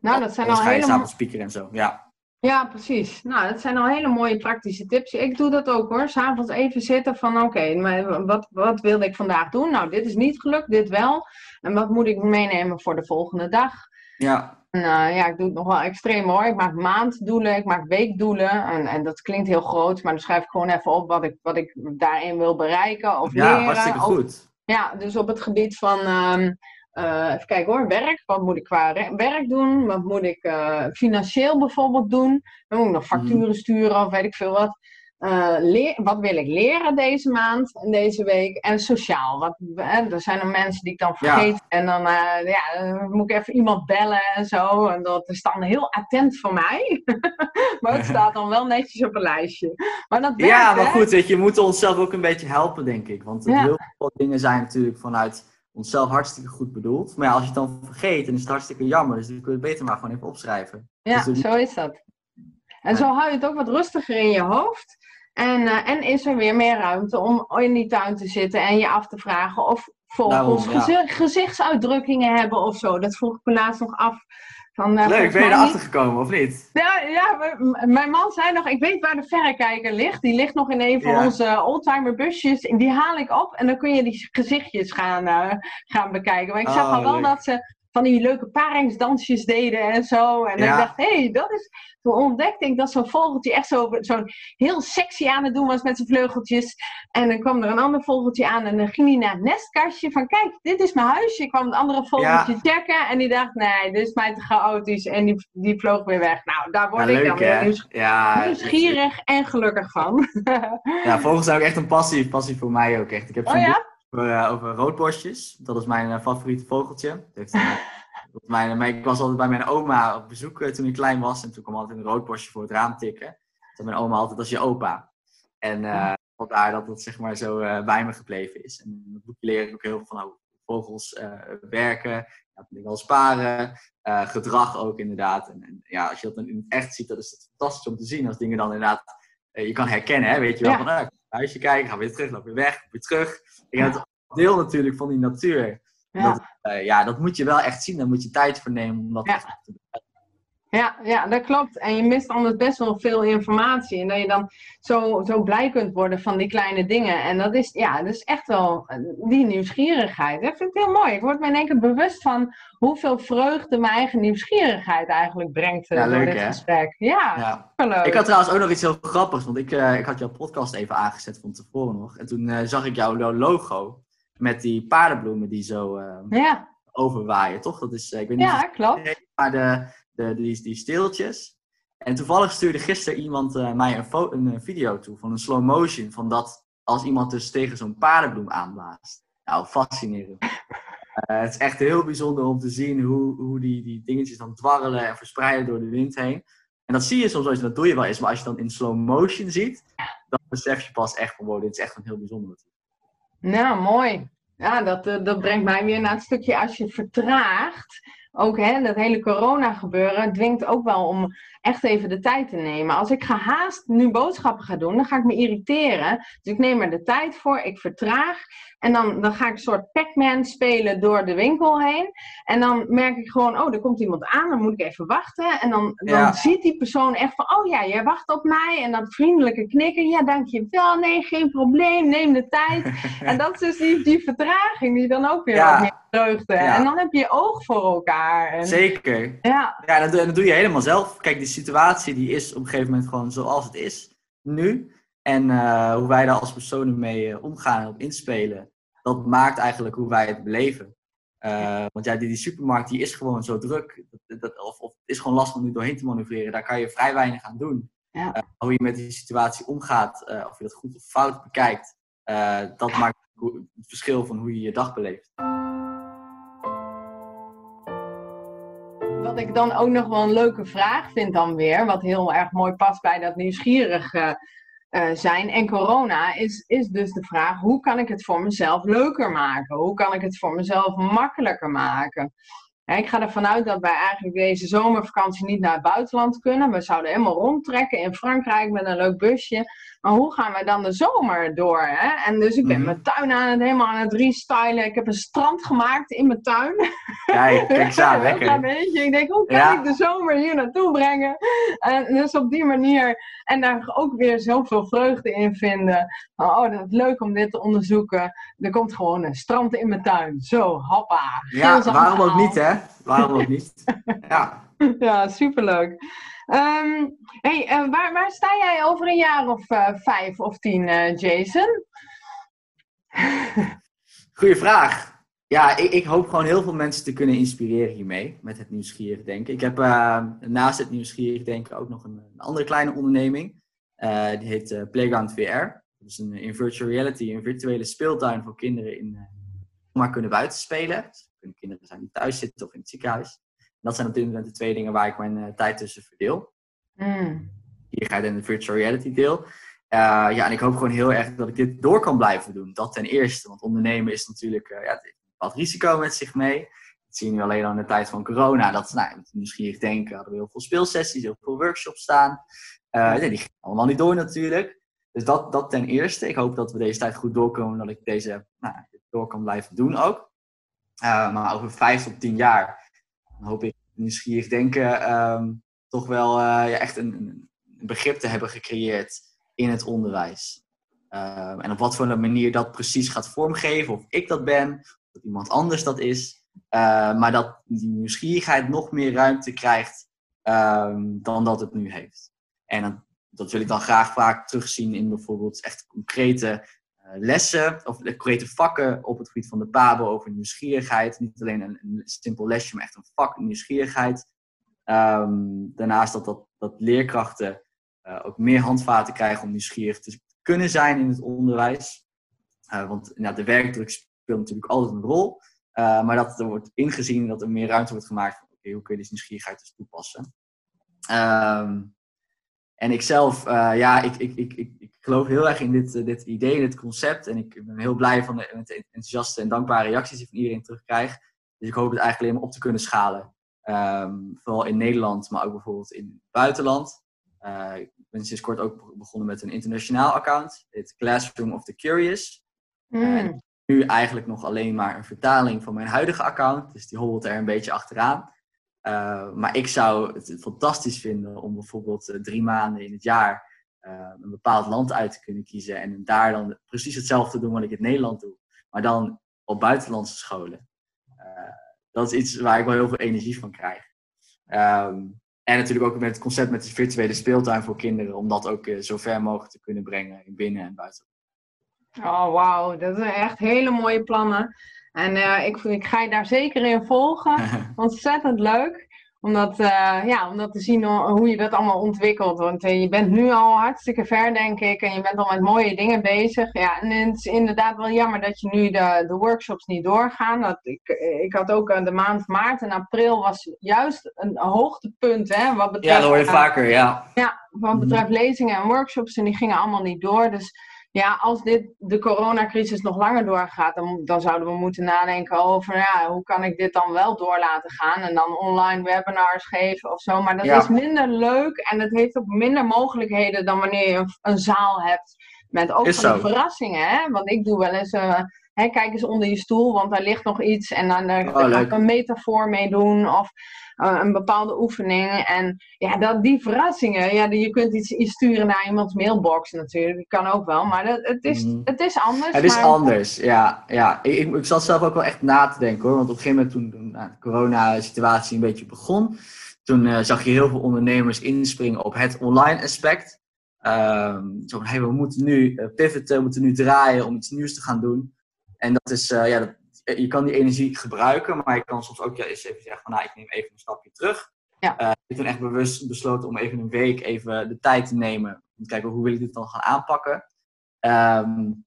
Nou, dat zijn al hele... ga je speaker en zo, ja. Ja, precies. Nou, dat zijn al hele mooie praktische tips. Ik doe dat ook hoor. S'avonds even zitten van oké, maar wat, wat wilde ik vandaag doen? Nou, dit is niet gelukt, dit wel. En wat moet ik meenemen voor de volgende dag? Ja. En, uh, ja, ik doe het nog wel extreem hoor. Ik maak maanddoelen, ik maak weekdoelen. En, en dat klinkt heel groot, maar dan schrijf ik gewoon even op wat ik, wat ik daarin wil bereiken of ja, leren. Ja, hartstikke goed. ja, dus op het gebied van... Um, uh, even kijken hoor, werk. Wat moet ik qua werk doen? Wat moet ik uh, financieel bijvoorbeeld doen? Dan moet ik nog facturen mm. sturen of weet ik veel wat. uh, leer, wat wil ik leren deze maand en deze week? En sociaal. Wat, er zijn er mensen die ik dan vergeet. En dan, ja, dan moet ik even iemand bellen en zo. En dat is dan heel attent voor mij. maar het staat dan wel netjes op een lijstje. Maar dat werkt, ja, maar goed, weet je, we moeten onszelf ook een beetje helpen, denk ik. Want heel veel dingen zijn natuurlijk vanuit onszelf hartstikke goed bedoeld. Maar ja, als je het dan vergeet, dan is het hartstikke jammer. Dus dan kun je het beter maar gewoon even opschrijven. Ja, dus zo is dat. En zo hou je het ook wat rustiger in je hoofd. En, uh, en is er weer meer ruimte om in die tuin te zitten en je af te vragen of vogels ja. gezichtsuitdrukkingen hebben of zo. Dat vroeg ik me laatst nog af. Van, uh, Leuk, ben je erachter gekomen of niet? Ja, ja, mijn man zei nog, ik weet waar de verrekijker ligt. Die ligt nog in een van onze oldtimer busjes. Die haal ik op en dan kun je die gezichtjes gaan, uh, gaan bekijken. Maar ik zag oh, al wel dat ze van die leuke paringsdansjes deden en zo. En ik dacht, hé, hey, dat is... Toen ontdekte ik dat zo'n vogeltje echt zo, zo heel sexy aan het doen was met zijn vleugeltjes. En dan kwam er een ander vogeltje aan en dan ging hij naar het nestkastje van, kijk, dit is mijn huisje. Ik kwam het andere vogeltje checken en die dacht, nee, dit is mij te chaotisch. En die, die vloog weer weg. Nou, daar word ik dan weer nieuws, nieuwsgierig en gelukkig van. ja, vogels zijn ook echt een passie, passie voor mij ook echt. Ik heb oh, ja? Uh, over roodborstjes. Dat is mijn uh, favoriete vogeltje. Dat uh, mijn, ik was altijd bij mijn oma op bezoek toen ik klein was. En toen kwam altijd een roodborstje voor het raam tikken. Dat mijn oma altijd als je opa. En vandaar dat het zeg maar zo bij me gebleven is. En in het boekje leer ik ook heel veel van hoe vogels werken. Ja, dat wel sparen. gedrag ook inderdaad. En, en, ja, als je dat dan in het echt ziet, dat is het fantastisch om te zien. Als dingen dan inderdaad je kan herkennen. Hè? Weet je wel, van uh, huisje kijken, ga weer terug, loop weer weg, weer terug. Ik heb het deel natuurlijk van die natuur. Ja. Dat, uh, ja, dat moet je wel echt zien. Daar moet je tijd voor nemen om dat ja. te doen. Ja, ja, dat klopt. En je mist anders best wel veel informatie. En dat je dan zo, zo blij kunt worden van die kleine dingen. En dat is, ja, dat is echt wel die nieuwsgierigheid. Dat vind ik heel mooi. Ik word me in één keer bewust van hoeveel vreugde mijn eigen nieuwsgierigheid eigenlijk brengt ja, door leuk, dit gesprek. Ja, ja. Ik had trouwens ook nog iets heel grappigs. Want ik, uh, ik had jouw podcast even aangezet van tevoren nog. En toen uh, zag ik jouw logo met die paardenbloemen die zo uh, ja. overwaaien, toch? Dat is, ik weet niet ja, klopt. Maar de de, die, die steeltjes. En toevallig stuurde gisteren iemand uh, mij een, een, eh, video toe van een slow motion. Van dat als iemand dus tegen zo'n paardenbloem aanblaast. Nou, fascinerend. Het is echt heel bijzonder om te zien hoe, hoe die, die dingetjes dan dwarrelen en verspreiden door de wind heen. En dat zie je soms, als dat doe je wel eens. Maar als je dan in slow motion ziet, dan besef je pas echt van, wow, dit is echt een heel bijzonder. Nou, mooi. Ja, dat, dat brengt mij weer naar het stukje als je vertraagt ook hè, dat hele corona gebeuren dwingt ook wel om echt even de tijd te nemen. Als ik gehaast nu boodschappen ga doen, dan ga ik me irriteren. Dus ik neem er de tijd voor, ik vertraag. En dan, dan ga ik een soort Pac-Man spelen door de winkel heen. En dan merk ik gewoon, oh, er komt iemand aan, dan moet ik even wachten. En dan, dan ziet die persoon echt van, oh ja, jij wacht op mij. En dan vriendelijke knikken, ja, dankjewel, nee, geen probleem, neem de tijd. en dat is dus die, die vertraging die dan ook weer ja. meer. En dan heb je oog voor elkaar. En... Zeker. Ja, ja dat, dat doe je helemaal zelf. Kijk, die situatie die is op een gegeven moment gewoon zoals het is, nu. En uh, hoe wij daar als personen mee uh, omgaan en op inspelen, dat maakt eigenlijk hoe wij het beleven. Uh, want ja, die, die, supermarkt die is gewoon zo druk. Dat, dat, of, of het is gewoon lastig om nu doorheen te manoeuvreren. Daar kan je vrij weinig aan doen. Ja. hoe je met die situatie omgaat, of je dat goed of fout bekijkt, dat maakt het verschil van hoe je je dag beleeft. Wat ik dan ook nog wel een leuke vraag vind dan weer, wat heel erg mooi past bij dat nieuwsgierige uh, zijn en corona, is, is dus de vraag: hoe kan ik het voor mezelf leuker maken? Hoe kan ik het voor mezelf makkelijker maken? Ik ga ervan uit dat wij eigenlijk deze zomervakantie niet naar het buitenland kunnen. We zouden helemaal rondtrekken in Frankrijk met een leuk busje. Maar hoe gaan we dan de zomer door? Hè? En dus ik ben mhm. mijn tuin aan het helemaal aan het restylen. Ik heb een strand gemaakt in mijn tuin. Kijk, kijk zo, lekker. Beetje. Ik denk, hoe kan ik de zomer hier naartoe brengen? En dus op die manier. En daar ook weer zoveel vreugde in vinden. Oh, dat is leuk om dit te onderzoeken. Er komt gewoon een strand in mijn tuin. Zo, hoppa. Ja, waarom ook niet, hè? Waarom ook niet? Ja. Ja, superleuk. Um, hey, uh, waar, waar sta jij over een jaar of uh, vijf of tien, uh, Jason? Goeie vraag. Ja, ik, ik, hoop gewoon heel veel mensen te kunnen inspireren hiermee, met het nieuwsgierig denken. Ik heb naast het nieuwsgierig denken ook nog een, een andere kleine onderneming. die heet Playground VR. Dat is een in virtual reality, een virtuele speeltuin voor kinderen in, maar kunnen buiten spelen. Kunnen kinderen zijn die thuis zitten of in het ziekenhuis. En dat zijn op dit moment de twee dingen waar ik mijn tijd tussen verdeel. Mm. Hier ga je in de virtual reality deel. ja, en ik hoop gewoon heel erg dat ik dit door kan blijven doen. Dat ten eerste, want ondernemen is natuurlijk, ja, het heeft wat risico met zich mee. Dat zie je nu alleen al in de tijd van corona. Dat, nou, nieuwsgierig denken, hadden we heel veel speelsessies, heel veel workshops staan. Uh, die gingen allemaal niet door natuurlijk. Dus dat, dat ten eerste. Ik hoop dat we deze tijd goed doorkomen. Dat ik deze nou, door kan blijven doen ook. Uh, maar over vijf tot tien jaar hoop ik nieuwsgierig denken um, toch wel uh, ja, echt een, een, begrip te hebben gecreëerd in het onderwijs. Uh, en op wat voor een manier dat precies gaat vormgeven. Of ik dat ben, dat iemand anders dat is. Maar dat die nieuwsgierigheid nog meer ruimte krijgt um, dan dat het nu heeft. En dat, wil ik dan graag vaak terugzien in bijvoorbeeld echt concrete lessen of concrete vakken op het gebied van de PABO over nieuwsgierigheid. Niet alleen een, simpel lesje, maar echt een vak nieuwsgierigheid. Um, daarnaast dat, dat, dat leerkrachten uh, ook meer handvaten krijgen om nieuwsgierig te kunnen zijn in het onderwijs. want nou, de werkdruk speelt natuurlijk altijd een rol. Maar dat er wordt ingezien dat er meer ruimte wordt gemaakt. Oké, hoe kun je die nieuwsgierigheid dus toepassen? Um, en ik zelf, uh, ja, ik, ik, ik, ik, ik, geloof heel erg in dit, uh, dit idee, dit concept. En ik ben heel blij van de, met de enthousiaste en dankbare reacties die ik van iedereen terugkrijg. Dus ik hoop het eigenlijk alleen maar op te kunnen schalen. Um, vooral in Nederland, maar ook bijvoorbeeld in het buitenland. Uh, ik ben sinds kort ook begonnen met een internationaal account. Het Classroom of the Curious. Mm nu eigenlijk nog alleen maar een vertaling van mijn huidige account. Dus die hobbelt er een beetje achteraan. Uh, maar ik zou het fantastisch vinden om bijvoorbeeld uh, drie maanden in het jaar uh, een bepaald land uit te kunnen kiezen. En daar dan precies hetzelfde te doen wat ik in Nederland doe. Maar dan op buitenlandse scholen. dat is iets waar ik wel heel veel energie van krijg. Um, en natuurlijk ook met het concept met de virtuele speeltuin voor kinderen. Om dat ook zo ver mogelijk te kunnen brengen in binnen- en buitenland. Oh, wauw. Dat zijn echt hele mooie plannen. En uh, ik, ik ga je daar zeker in volgen. Ontzettend leuk. Omdat, uh, ja, om dat te zien hoe je dat allemaal ontwikkelt. Want uh, je bent nu al hartstikke ver, denk ik. En je bent al met mooie dingen bezig. Ja, en het is inderdaad wel jammer dat je nu de, de workshops niet doorgaan. Dat ik, ik had ook de maand maart en april was juist een hoogtepunt. Hè, wat betreft, ja, dat hoor je vaker, ja. Ja, wat mhm. betreft lezingen en workshops. En die gingen allemaal niet door. Dus ja, als dit, de coronacrisis nog langer doorgaat, dan, dan zouden we moeten nadenken over ja, hoe kan ik dit dan wel door laten gaan en dan online webinars geven of zo. Maar dat is minder leuk en het heeft ook minder mogelijkheden dan wanneer je een, een zaal hebt met ook van verrassingen. Hè? Want ik doe wel eens, uh, hè, kijk eens onder je stoel, want daar ligt nog iets en dan, uh, oh, kan ik een metafoor mee doen. Of uh, een bepaalde oefening. En ja, dat, die verrassingen, ja, je kunt iets, iets sturen naar iemands mailbox natuurlijk. Dat kan ook wel, maar dat, het, is, mm. het is anders. Het is anders, ja. ja. Ik, ik, ik, zat zelf ook wel echt na te denken hoor. Want op een gegeven moment toen, nou, de corona-situatie een beetje begon, toen uh, zag je heel veel ondernemers inspringen op het online aspect. Um, zo van, hey, we moeten nu pivoten, we moeten nu draaien om iets nieuws te gaan doen. En dat is, uh, ja, dat, je kan die energie gebruiken, maar je kan soms ook ja, eens even zeggen van, nou, ik neem even een stapje terug. Ja. Uh, ik heb toen echt bewust besloten om even een week even de tijd te nemen. Om te kijken, hoe wil ik dit dan gaan aanpakken? Um,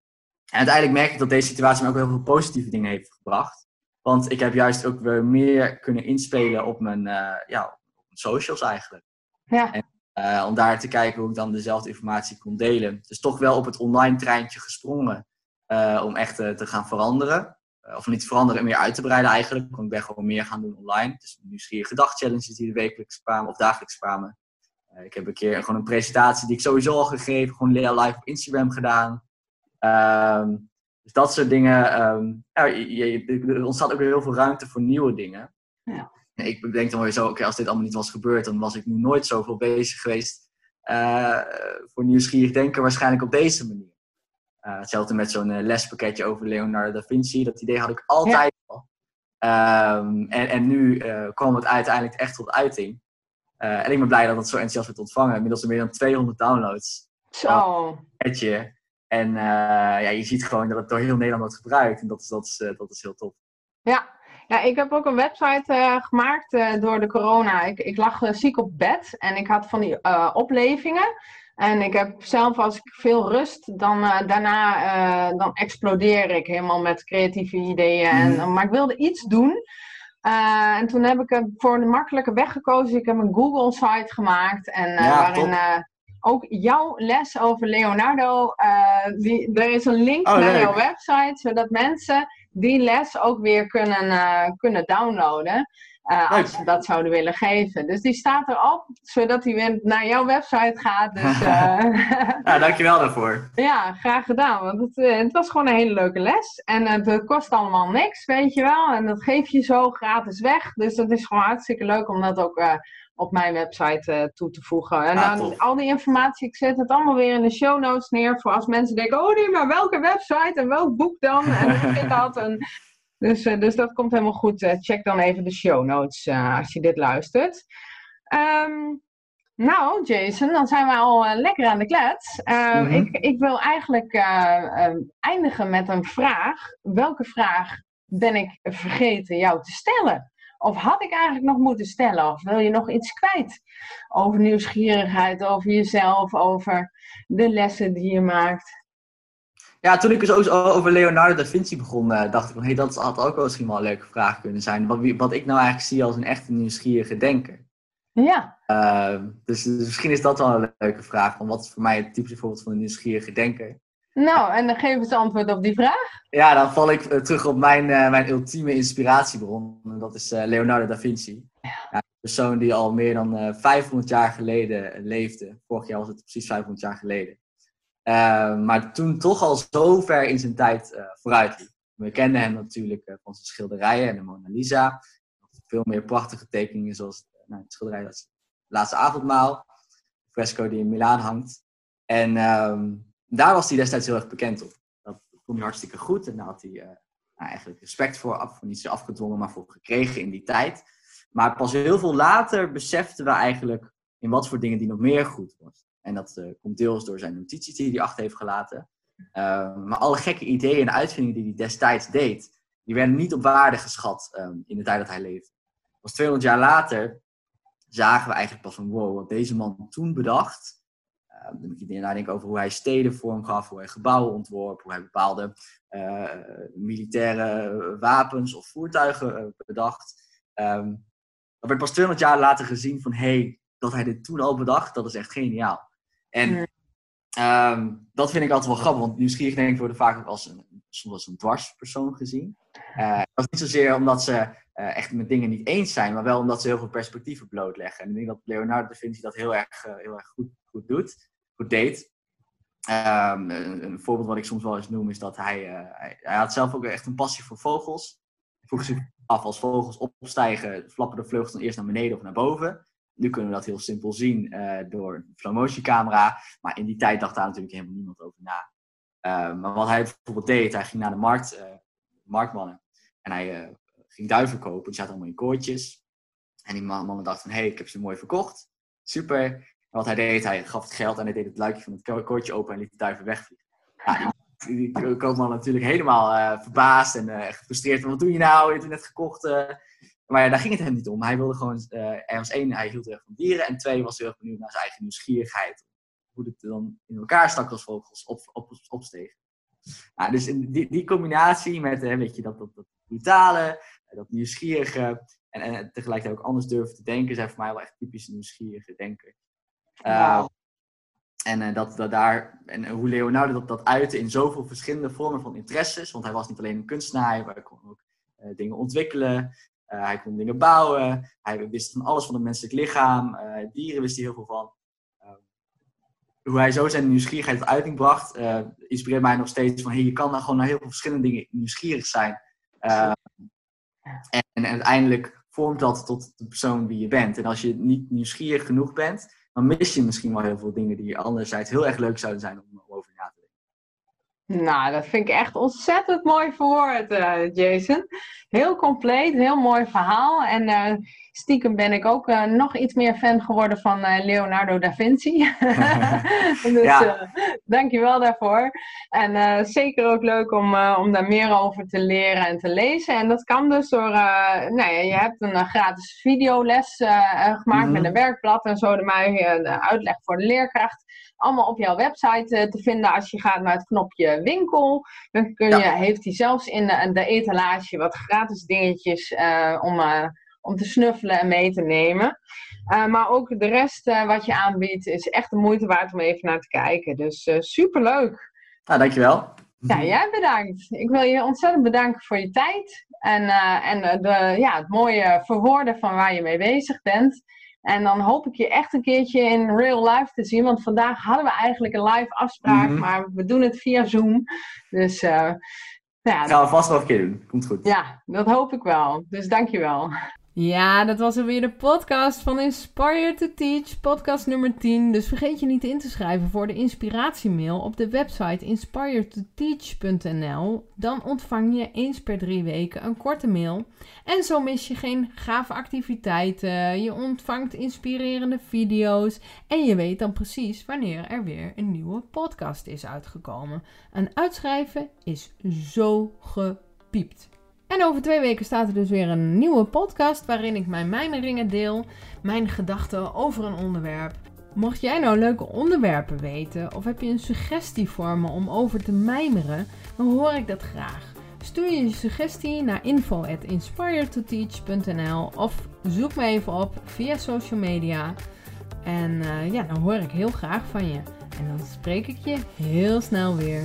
en uiteindelijk merk ik dat deze situatie me ook heel veel positieve dingen heeft gebracht. Want ik heb juist ook weer meer kunnen inspelen op mijn, uh, ja, op mijn socials eigenlijk. Ja. En, uh, om daar te kijken hoe ik dan dezelfde informatie kon delen. Dus toch wel op het online treintje gesprongen. Om echt te gaan veranderen. Eh, of niet veranderen, meer uit te breiden eigenlijk. Want ik ben gewoon meer gaan doen online. Dus nieuwsgierige dagchallenges die er wekelijks kwamen of dagelijks kwamen. Ik heb een keer gewoon een presentatie die ik sowieso al gegeven, gewoon live op Instagram gedaan. Um, dus dat soort dingen. Um, ja, je, er ontstaat ook weer heel veel ruimte voor nieuwe dingen. Ja. Ik denk dan weer zo, oké, als dit allemaal niet was gebeurd, dan was ik nu nooit zoveel bezig geweest uh, voor nieuwsgierig denken, waarschijnlijk op deze manier. Uh, hetzelfde met zo'n uh, lespakketje over Leonardo da Vinci. Dat idee had ik altijd al. Um, en, en nu uh, kwam het uiteindelijk echt tot uiting. en ik ben blij dat het zo enthousiast werd ontvangen. Inmiddels meer dan 200 downloads. Zo. En ja, je ziet gewoon dat het door heel Nederland wordt gebruikt. En dat is, dat is, dat is heel tof. Ja, ja, ik heb ook een website uh, gemaakt uh, door de corona. Ik, ik lag uh, ziek op bed en ik had van die oplevingen. En ik heb zelf, als ik veel rust, dan uh, daarna uh, dan explodeer ik helemaal met creatieve ideeën. En, mhm. maar ik wilde iets doen. Uh, en toen heb ik voor een makkelijke weg gekozen. Ik heb een Google-site gemaakt. En ja, waarin ook jouw les over Leonardo. die, er is een link oh, naar jouw website, zodat mensen die les ook weer kunnen, kunnen downloaden. Uh, als ze dat zouden willen geven. Dus die staat erop, zodat hij weer naar jouw website gaat. Dus, uh, ja, dankjewel daarvoor. Ja, graag gedaan. Want het, uh, het was gewoon een hele leuke les. En het kost allemaal niks, weet je wel. En dat geef je zo gratis weg. Dus dat is gewoon hartstikke leuk om dat ook op mijn website toe te voegen. En dan al die informatie, ik zet het allemaal weer in de show notes neer. Voor als mensen denken, oh nee, maar welke website en welk boek dan? En dat. En dus, uh, dus dat komt helemaal goed. Uh, check dan even de show notes uh, als je dit luistert. Um, nou, Jason, dan zijn we al lekker aan de klets. Mm -hmm. ik, ik wil eigenlijk um, eindigen met een vraag. Welke vraag ben ik vergeten jou te stellen? Of had ik eigenlijk nog moeten stellen? Of wil je nog iets kwijt? Over nieuwsgierigheid, over jezelf, over de lessen die je maakt? Ja, toen ik dus over Leonardo da Vinci begon, uh, dacht ik van, hé, hey, dat had ook wel misschien wel een leuke vraag kunnen zijn. Wat, wat ik nou eigenlijk zie als een echte nieuwsgierige denker. Ja. Uh, dus, dus, misschien is dat wel een leuke vraag. Van wat is voor mij het typische voorbeeld van een nieuwsgierige denker? Nou, en dan geef eens antwoord op die vraag. Ja, dan val ik uh, terug op mijn, uh, mijn ultieme inspiratiebron. En dat is Leonardo da Vinci. Ja. ja. een persoon die al meer dan 500 jaar geleden leefde. Vorig jaar was het precies 500 jaar geleden. Uh, maar toen toch al zo ver in zijn tijd uh, vooruit liep. We kennen hem natuurlijk uh, van zijn schilderijen en de Mona Lisa. Veel meer prachtige tekeningen zoals nou, het schilderij dat Laatste Avondmaal. fresco die in Milaan hangt. En um, daar was hij destijds heel erg bekend op. Dat kon hij hartstikke goed en daar had hij nou, eigenlijk respect voor, af, niet afgedwongen, maar voor gekregen in die tijd. Maar pas heel veel later beseften we eigenlijk in wat voor dingen die nog meer goed was. En dat uh, komt deels door zijn notities die hij achter heeft gelaten. Uh, maar alle gekke ideeën en uitvindingen die hij destijds deed, die werden niet op waarde geschat um, in de tijd dat hij leefde. Pas 200 jaar later zagen we eigenlijk pas van wow, wat deze man toen bedacht. Uh, dan moet je nadenken over hoe hij steden vorm gaf, hoe hij gebouwen ontworp, hoe hij bepaalde uh, militaire wapens of voertuigen bedacht. Um, dat werd pas 200 jaar later gezien van hé, hey, dat hij dit toen al bedacht, dat is echt geniaal. En um, dat vind ik altijd wel grappig, want nieuwsgierig denk ik worden vaak ook als een, soms als een dwarspersoon gezien. Uh, dat is niet zozeer omdat ze uh, echt met dingen niet eens zijn, maar wel omdat ze heel veel perspectieven blootleggen. En ik denk dat Leonardo da Vinci dat heel erg, uh, heel erg goed, goed doet, goed deed. Um, een, een, voorbeeld wat ik soms wel eens noem is dat hij, hij, hij, had zelf ook echt een passie voor vogels. Hij vroeg zich af als vogels opstijgen, flappen de vleugels dan eerst naar beneden of naar boven. Nu kunnen we dat heel simpel zien uh, door een slow motion camera. Maar in die tijd dacht daar natuurlijk helemaal niemand over na. Uh, maar wat hij bijvoorbeeld deed, hij ging naar de markt, uh, marktmannen. En hij ging duiven kopen. Die zaten allemaal in koortjes. En die mannen dachten van, hé, hey, ik heb ze mooi verkocht. Super. En wat hij deed, hij gaf het geld en hij deed het luikje van het koortje open en liet de duiven wegvliegen. Ja, die, koopman natuurlijk helemaal verbaasd en gefrustreerd. Wat doe je nou? Je hebt het net gekocht. Maar daar ging het hem niet om. Hij wilde gewoon, uh, er was één, hij hield erg van dieren. En twee, was heel erg benieuwd naar zijn eigen nieuwsgierigheid. Hoe het dan in elkaar stak als vogels op, op, opstegen. Nou, dus die, die combinatie met uh, weet je, dat, dat, dat brutale, uh, dat nieuwsgierige. En, en tegelijkertijd ook anders durven te denken, zijn voor mij wel echt typisch nieuwsgierige denken. Wow. En, dat, dat daar, en hoe Leonardo dat, dat uitte in zoveel verschillende vormen van interesses. Want hij was niet alleen een kunstenaar, hij kon ook dingen ontwikkelen. Uh, hij kon dingen bouwen. Hij wist van alles van het menselijk lichaam. Uh, dieren wist hij heel veel van. Uh, hoe hij zo zijn nieuwsgierigheid tot uiting bracht, inspireert mij nog steeds van hey, je kan dan gewoon naar heel veel verschillende dingen nieuwsgierig zijn. En, en, uiteindelijk vormt dat tot de persoon wie je bent. En als je niet nieuwsgierig genoeg bent, dan mis je misschien wel heel veel dingen die anderzijds heel erg leuk zouden zijn om over na nou, dat vind ik echt ontzettend mooi verwoord, uh, Jason. Heel compleet, heel mooi verhaal. En uh, stiekem ben ik ook nog iets meer fan geworden van Leonardo da Vinci. dus ja. dankjewel daarvoor. En zeker ook leuk om, om daar meer over te leren en te lezen. En dat kan dus door, nou ja, je hebt een gratis videoles gemaakt met mhm. een werkblad en zo. De, de uitleg voor de leerkracht allemaal op jouw website eh, te vinden als je gaat naar het knopje winkel. Dan kun je, heeft hij zelfs in de, de, etalage wat gratis dingetjes uh, om, uh, om te snuffelen en mee te nemen. maar ook de rest wat je aanbiedt is echt de moeite waard om even naar te kijken. Dus superleuk. Nou, dankjewel. Ja, jij bedankt. Ik wil je ontzettend bedanken voor je tijd. En, en de, ja, het mooie verwoorden van waar je mee bezig bent. En dan hoop ik je echt een keertje in real life te zien. Want vandaag hadden we eigenlijk een live afspraak, mhm. maar we doen het via Zoom. Dus ja. Gaan we vast nog een keer doen. Komt goed. Ja, dat hoop ik wel. Dus dankjewel. Ja, dat was alweer de podcast van Inspire to Teach, podcast nummer 10. Dus vergeet je niet in te schrijven voor de inspiratiemail op de website inspiretoteach.nl. Dan ontvang je eens per drie weken een korte mail. En zo mis je geen gave activiteiten, je ontvangt inspirerende video's en je weet dan precies wanneer er weer een nieuwe podcast is uitgekomen. Een uitschrijven is zo gepiept. En over twee weken staat er dus weer een nieuwe podcast waarin ik mijn mijmeringen deel, mijn gedachten over een onderwerp. Mocht jij nou leuke onderwerpen weten of heb je een suggestie voor me om over te mijmeren, dan hoor ik dat graag. Stuur je suggestie naar info@inspiretoteach.nl of zoek me even op via social media. En uh, ja, dan hoor ik heel graag van je. En dan spreek ik je heel snel weer.